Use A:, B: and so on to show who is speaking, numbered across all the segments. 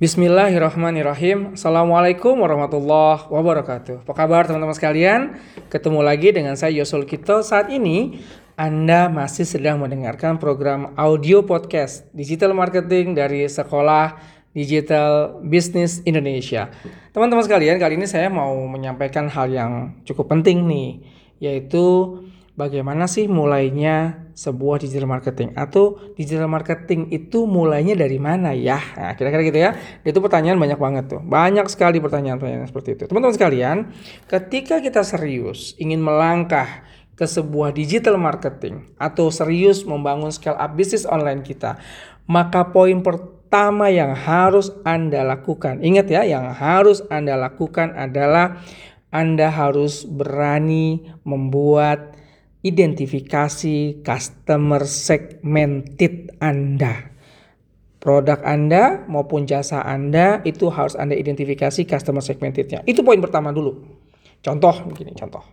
A: Bismillahirrahmanirrahim. Assalamualaikum warahmatullahi wabarakatuh. Apa kabar teman-teman sekalian? Ketemu lagi dengan saya Yosul Kito. Saat ini Anda masih sedang mendengarkan program audio podcast digital marketing dari Sekolah Digital Business Indonesia. Teman-teman sekalian, kali ini saya mau menyampaikan hal yang cukup penting nih, yaitu bagaimana sih mulainya sebuah digital marketing atau digital marketing itu mulainya dari mana ya? Nah, kira-kira gitu ya. Itu pertanyaan banyak banget tuh. Banyak sekali pertanyaan-pertanyaan seperti itu. Teman-teman sekalian, ketika kita serius ingin melangkah ke sebuah digital marketing atau serius membangun scale up bisnis online kita, maka poin pertama yang harus Anda lakukan, ingat ya, yang harus Anda lakukan adalah Anda harus berani membuat identifikasi customer segmented Anda. Produk Anda maupun jasa Anda itu harus Anda identifikasi customer segmentednya. Itu poin pertama dulu. Contoh begini, contoh.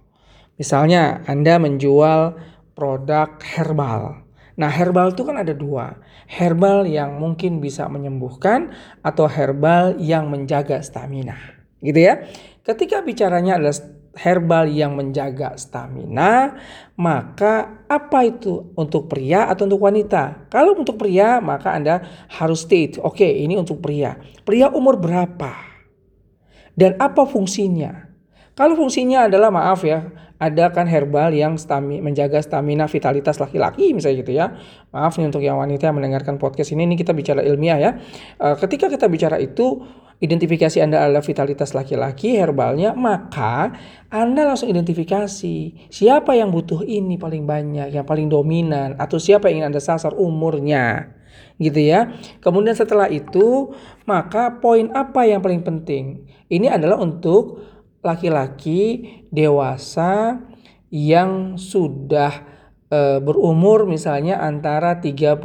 A: Misalnya Anda menjual produk herbal. Nah herbal itu kan ada dua. Herbal yang mungkin bisa menyembuhkan atau herbal yang menjaga stamina. Gitu ya. Ketika bicaranya adalah herbal yang menjaga stamina, maka apa itu untuk pria atau untuk wanita? Kalau untuk pria, maka Anda harus state, oke okay, ini untuk pria. Pria umur berapa? Dan apa fungsinya? Kalau fungsinya adalah maaf ya, ada kan herbal yang stami, menjaga stamina vitalitas laki-laki misalnya gitu ya. Maaf nih untuk yang wanita yang mendengarkan podcast ini, ini kita bicara ilmiah ya. Uh, ketika kita bicara itu identifikasi Anda adalah vitalitas laki-laki herbalnya, maka Anda langsung identifikasi siapa yang butuh ini paling banyak, yang paling dominan, atau siapa yang ingin Anda sasar umurnya. Gitu ya. Kemudian setelah itu, maka poin apa yang paling penting? Ini adalah untuk laki-laki dewasa yang sudah e, berumur misalnya antara 38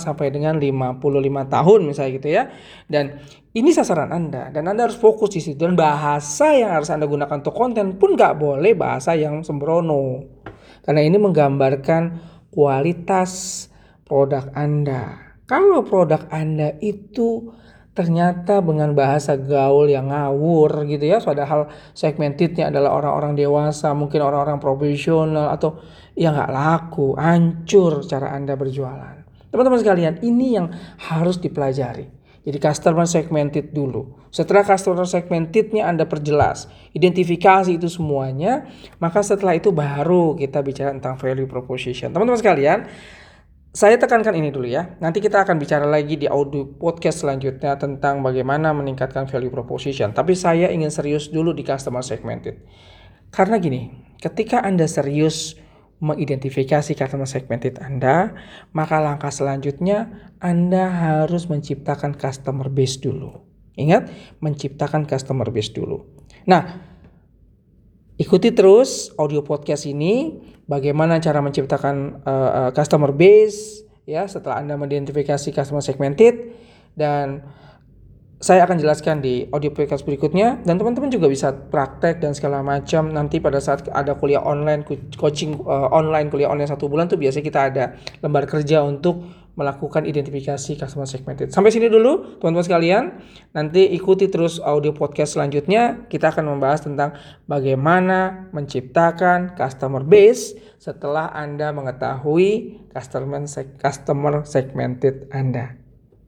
A: sampai dengan 55 tahun misalnya gitu ya. Dan ini sasaran Anda dan Anda harus fokus di situ dan bahasa yang harus Anda gunakan untuk konten pun nggak boleh bahasa yang sembrono. Karena ini menggambarkan kualitas produk Anda. Kalau produk Anda itu ternyata dengan bahasa gaul yang ngawur gitu ya padahal segmentednya adalah orang-orang dewasa mungkin orang-orang profesional atau yang nggak laku hancur cara anda berjualan teman-teman sekalian ini yang harus dipelajari jadi customer segmented dulu. Setelah customer segmentednya Anda perjelas, identifikasi itu semuanya, maka setelah itu baru kita bicara tentang value proposition. Teman-teman sekalian, saya tekankan ini dulu ya. Nanti kita akan bicara lagi di audio podcast selanjutnya tentang bagaimana meningkatkan value proposition. Tapi saya ingin serius dulu di customer segmented. Karena gini, ketika Anda serius mengidentifikasi customer segmented Anda, maka langkah selanjutnya Anda harus menciptakan customer base dulu. Ingat, menciptakan customer base dulu. Nah, Ikuti terus audio podcast ini bagaimana cara menciptakan uh, customer base ya setelah Anda mengidentifikasi customer segmented dan saya akan jelaskan di audio podcast berikutnya dan teman-teman juga bisa praktek dan segala macam nanti pada saat ada kuliah online coaching uh, online kuliah online satu bulan tuh biasanya kita ada lembar kerja untuk melakukan identifikasi customer segmented. Sampai sini dulu teman-teman sekalian. Nanti ikuti terus audio podcast selanjutnya. Kita akan membahas tentang bagaimana menciptakan customer base setelah Anda mengetahui customer customer segmented Anda.